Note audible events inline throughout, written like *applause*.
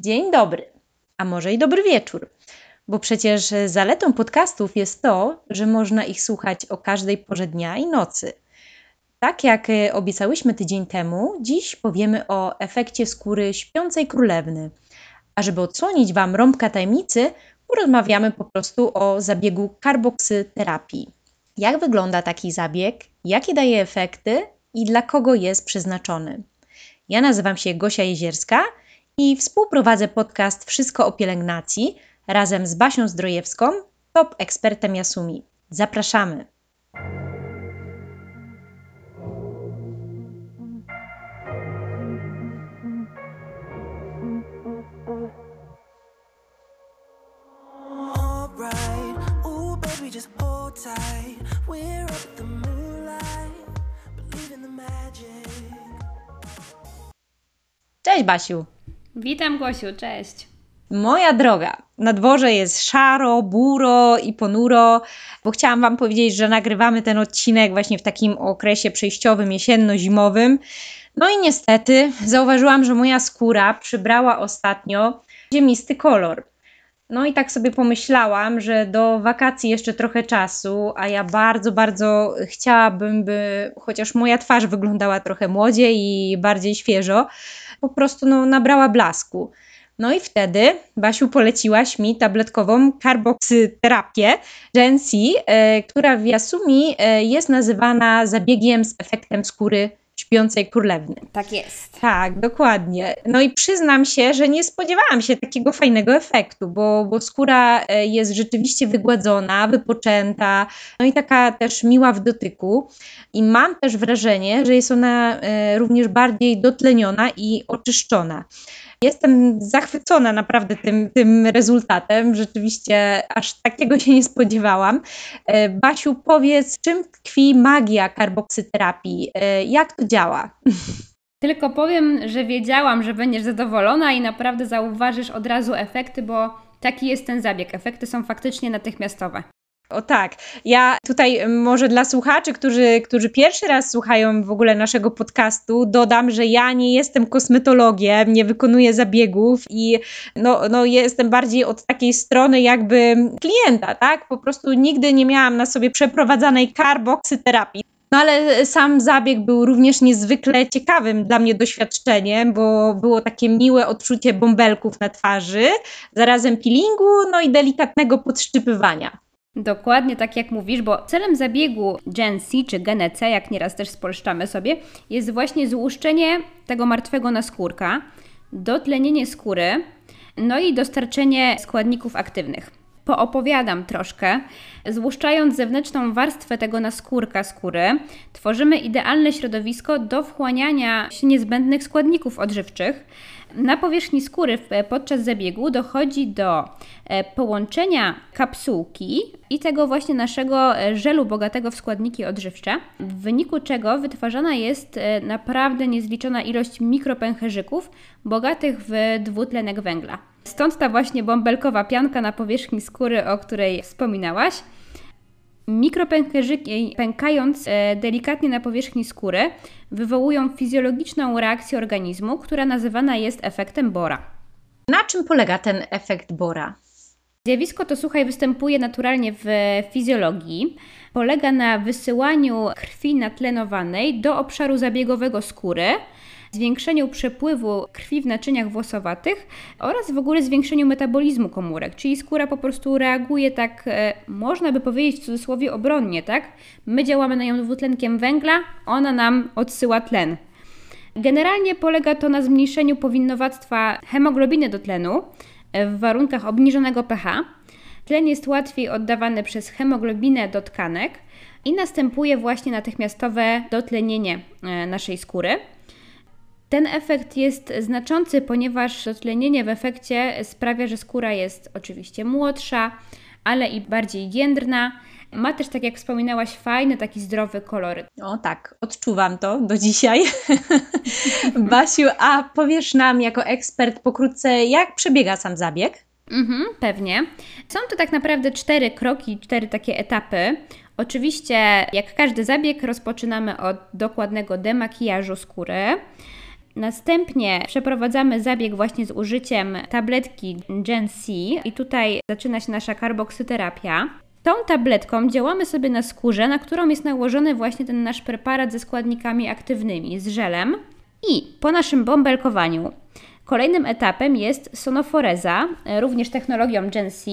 Dzień dobry, a może i dobry wieczór, bo przecież zaletą podcastów jest to, że można ich słuchać o każdej porze dnia i nocy. Tak jak obiecałyśmy tydzień temu, dziś powiemy o efekcie skóry śpiącej królewny. A żeby odsłonić Wam rąbka tajemnicy, porozmawiamy po prostu o zabiegu karboksyterapii. Jak wygląda taki zabieg, jakie daje efekty i dla kogo jest przeznaczony. Ja nazywam się Gosia Jezierska i współprowadzę podcast Wszystko o pielęgnacji razem z Basią Zdrojewską, top ekspertem Jasumi. Zapraszamy! Cześć Basiu! Witam Gosiu, cześć! Moja droga, na dworze jest szaro, buro i ponuro, bo chciałam Wam powiedzieć, że nagrywamy ten odcinek właśnie w takim okresie przejściowym, jesienno-zimowym. No i niestety zauważyłam, że moja skóra przybrała ostatnio ziemisty kolor. No i tak sobie pomyślałam, że do wakacji jeszcze trochę czasu, a ja bardzo, bardzo chciałabym, by chociaż moja twarz wyglądała trochę młodziej i bardziej świeżo, po prostu no, nabrała blasku. No i wtedy, Basiu, poleciłaś mi tabletkową karboksyterapię Gensi, e, która w Yasumi e, jest nazywana zabiegiem z efektem skóry śpiącej królewny. Tak jest. Tak, dokładnie. No i przyznam się, że nie spodziewałam się takiego fajnego efektu, bo, bo skóra e, jest rzeczywiście wygładzona, wypoczęta, no i taka też miła w dotyku. I mam też wrażenie, że jest ona e, również bardziej dotleniona i oczyszczona. Jestem zachwycona naprawdę tym, tym rezultatem. Rzeczywiście aż takiego się nie spodziewałam. E, Basiu, powiedz, czym tkwi magia karboksyterapii? E, jak to działa? Tylko powiem, że wiedziałam, że będziesz zadowolona i naprawdę zauważysz od razu efekty, bo taki jest ten zabieg. Efekty są faktycznie natychmiastowe. O tak. Ja tutaj może dla słuchaczy, którzy, którzy pierwszy raz słuchają w ogóle naszego podcastu, dodam, że ja nie jestem kosmetologiem, nie wykonuję zabiegów i no, no jestem bardziej od takiej strony jakby klienta, tak? Po prostu nigdy nie miałam na sobie przeprowadzanej karboksyterapii. No ale sam zabieg był również niezwykle ciekawym dla mnie doświadczeniem, bo było takie miłe odczucie bąbelków na twarzy, zarazem peelingu, no i delikatnego podszczypywania. Dokładnie tak jak mówisz, bo celem zabiegu Gen C czy Gen C, jak nieraz też spolszczamy sobie, jest właśnie złuszczenie tego martwego naskórka, dotlenienie skóry, no i dostarczenie składników aktywnych. Poopowiadam troszkę. Złuszczając zewnętrzną warstwę tego naskórka skóry, tworzymy idealne środowisko do wchłaniania niezbędnych składników odżywczych, na powierzchni skóry podczas zabiegu dochodzi do e, połączenia kapsułki i tego właśnie naszego e, żelu bogatego w składniki odżywcze, w wyniku czego wytwarzana jest e, naprawdę niezliczona ilość mikropęcherzyków bogatych w dwutlenek węgla. Stąd ta właśnie bąbelkowa pianka na powierzchni skóry, o której wspominałaś. Mikropęcherzyki, pękając e, delikatnie na powierzchni skóry, wywołują fizjologiczną reakcję organizmu, która nazywana jest efektem Bora. Na czym polega ten efekt Bora? Zjawisko to, słuchaj, występuje naturalnie w fizjologii. Polega na wysyłaniu krwi natlenowanej do obszaru zabiegowego skóry, zwiększeniu przepływu krwi w naczyniach włosowatych oraz w ogóle zwiększeniu metabolizmu komórek, czyli skóra po prostu reaguje tak, e, można by powiedzieć w cudzysłowie obronnie, tak? My działamy na nią dwutlenkiem węgla, ona nam odsyła tlen. Generalnie polega to na zmniejszeniu powinnowactwa hemoglobiny do tlenu e, w warunkach obniżonego pH. Tlen jest łatwiej oddawany przez hemoglobinę do tkanek i następuje właśnie natychmiastowe dotlenienie e, naszej skóry. Ten efekt jest znaczący, ponieważ dotlenienie w efekcie sprawia, że skóra jest oczywiście młodsza, ale i bardziej jędrna. Ma też, tak jak wspominałaś, fajny, taki zdrowy kolor. O tak, odczuwam to do dzisiaj. *laughs* Basiu, a powiesz nam jako ekspert pokrótce, jak przebiega sam zabieg? Mhm, pewnie. Są to tak naprawdę cztery kroki, cztery takie etapy. Oczywiście, jak każdy zabieg, rozpoczynamy od dokładnego demakijażu skóry. Następnie przeprowadzamy zabieg właśnie z użyciem tabletki Gen C i tutaj zaczyna się nasza karboksyterapia. Tą tabletką działamy sobie na skórze, na którą jest nałożony właśnie ten nasz preparat ze składnikami aktywnymi, z żelem. I po naszym bąbelkowaniu Kolejnym etapem jest sonoforeza, e, również technologią Gen C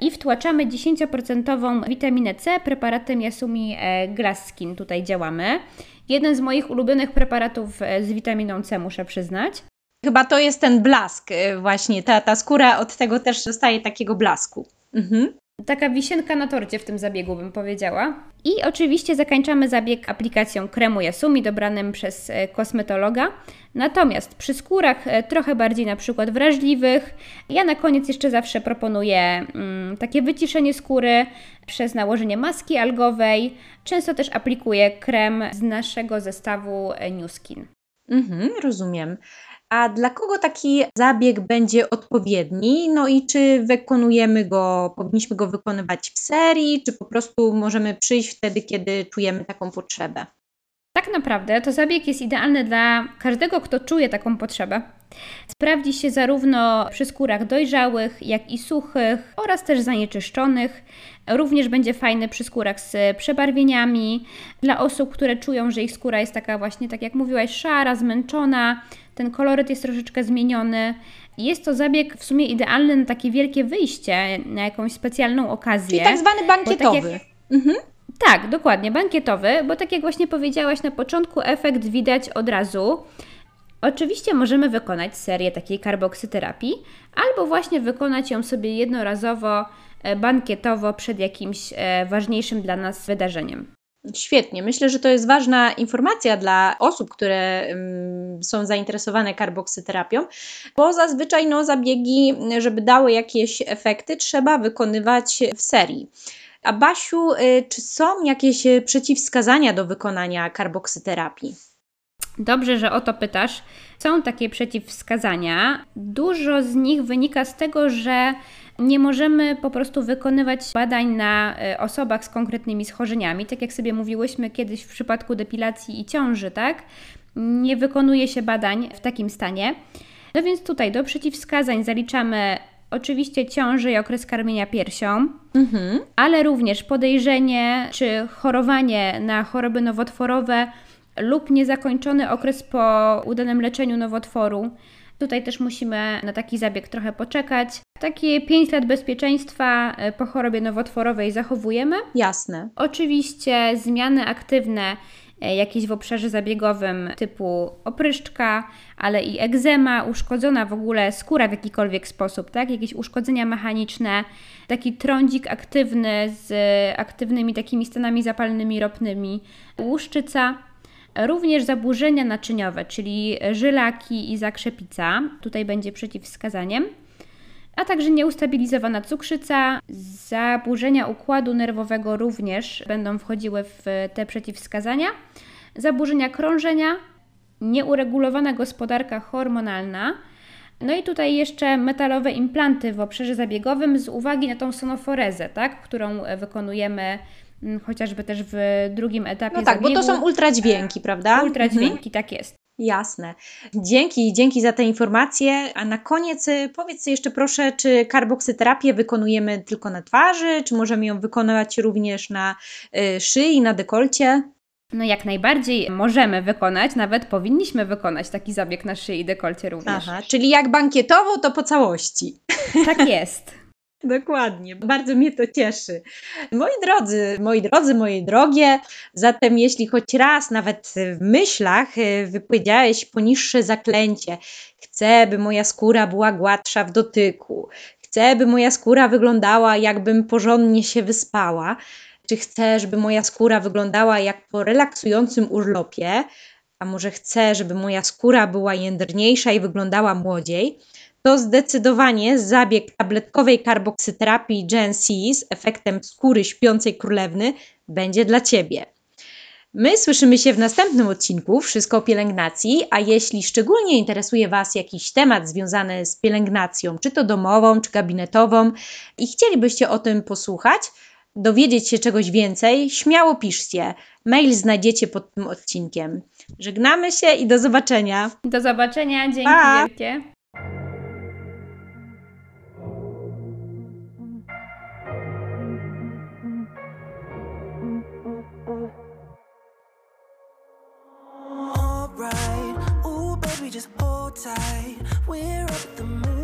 i wtłaczamy 10% witaminę C preparatem Yasumi e, Glass Skin. Tutaj działamy. Jeden z moich ulubionych preparatów e, z witaminą C, muszę przyznać. Chyba to jest ten blask właśnie, ta, ta skóra od tego też dostaje takiego blasku. Mhm. Taka wisienka na torcie w tym zabiegu, bym powiedziała. I oczywiście zakończamy zabieg aplikacją kremu Yasumi dobranym przez e, kosmetologa. Natomiast przy skórach e, trochę bardziej na przykład wrażliwych, ja na koniec jeszcze zawsze proponuję mm, takie wyciszenie skóry przez nałożenie maski algowej. Często też aplikuję krem z naszego zestawu e, New Skin. Mhm, rozumiem. A dla kogo taki zabieg będzie odpowiedni? No i czy wykonujemy go, powinniśmy go wykonywać w serii, czy po prostu możemy przyjść wtedy, kiedy czujemy taką potrzebę? Tak naprawdę to zabieg jest idealny dla każdego, kto czuje taką potrzebę. Sprawdzi się zarówno przy skórach dojrzałych, jak i suchych oraz też zanieczyszczonych. Również będzie fajny przy skórach z przebarwieniami. Dla osób, które czują, że ich skóra jest taka właśnie, tak jak mówiłaś, szara, zmęczona, ten koloryt jest troszeczkę zmieniony. Jest to zabieg w sumie idealny na takie wielkie wyjście, na jakąś specjalną okazję. Czyli tak zwany bankietowy. Tak, jak, mhm. tak, dokładnie, bankietowy, bo tak jak właśnie powiedziałaś na początku, efekt widać od razu. Oczywiście możemy wykonać serię takiej karboksyterapii, albo właśnie wykonać ją sobie jednorazowo, e, bankietowo przed jakimś e, ważniejszym dla nas wydarzeniem. Świetnie. Myślę, że to jest ważna informacja dla osób, które um, są zainteresowane karboksyterapią, bo zazwyczaj no, zabiegi, żeby dały jakieś efekty, trzeba wykonywać w serii. A Basiu, y, czy są jakieś przeciwwskazania do wykonania karboksyterapii? Dobrze, że o to pytasz. Są takie przeciwwskazania. Dużo z nich wynika z tego, że nie możemy po prostu wykonywać badań na e, osobach z konkretnymi schorzeniami. Tak jak sobie mówiłyśmy kiedyś w przypadku depilacji i ciąży, tak? Nie wykonuje się badań w takim stanie. No więc tutaj do przeciwwskazań zaliczamy oczywiście ciążę i okres karmienia piersią, mhm. ale również podejrzenie czy chorowanie na choroby nowotworowe lub niezakończony okres po udanym leczeniu nowotworu. Tutaj też musimy na taki zabieg trochę poczekać. Takie 5 lat bezpieczeństwa e, po chorobie nowotworowej zachowujemy. Jasne. Oczywiście zmiany aktywne e, jakieś w obszarze zabiegowym typu opryszczka, ale i egzema, uszkodzona w ogóle skóra w jakikolwiek sposób, tak? Jakieś uszkodzenia mechaniczne, taki trądzik aktywny z aktywnymi takimi stanami zapalnymi ropnymi, łuszczyca. Również zaburzenia naczyniowe, czyli żylaki i zakrzepica, tutaj będzie przeciwwskazaniem, a także nieustabilizowana cukrzyca, zaburzenia układu nerwowego również będą wchodziły w te przeciwwskazania, zaburzenia krążenia, nieuregulowana gospodarka hormonalna, no i tutaj jeszcze metalowe implanty w obszarze zabiegowym z uwagi na tą sonoforezę, tak, którą wykonujemy chociażby też w drugim etapie. No tak, zabiegu. bo to są ultradźwięki, prawda? Ultradźwięki, mhm. tak jest. Jasne. Dzięki, dzięki za te informacje. A na koniec y, powiedz jeszcze proszę, czy karboksyterapię wykonujemy tylko na twarzy, czy możemy ją wykonywać również na y, szyi, na dekolcie? No jak najbardziej możemy wykonać, nawet powinniśmy wykonać taki zabieg na szyi i dekolcie również. Aha, czyli jak bankietowo, to po całości. Tak jest. *laughs* Dokładnie, bardzo mnie to cieszy. Moi drodzy, moi drodzy, moje drogie, zatem jeśli choć raz nawet w myślach e, wypowiedziałeś poniższe zaklęcie, chcę, by moja skóra była gładsza w dotyku, chcę, by moja skóra wyglądała, jakbym porządnie się wyspała, czy chcę, żeby moja skóra wyglądała jak po relaksującym urlopie, a może chcę, żeby moja skóra była jędrniejsza i wyglądała młodziej, to zdecydowanie zabieg tabletkowej karboksyterapii Gen C z efektem skóry śpiącej królewny będzie dla Ciebie. My słyszymy się w następnym odcinku Wszystko o pielęgnacji, a jeśli szczególnie interesuje Was jakiś temat związany z pielęgnacją, czy to domową, czy gabinetową i chcielibyście o tym posłuchać, dowiedzieć się czegoś więcej, śmiało piszcie. Mail znajdziecie pod tym odcinkiem. Żegnamy się i do zobaczenia. Do zobaczenia, dzięki Pa! wielkie. tight. We're up the moon.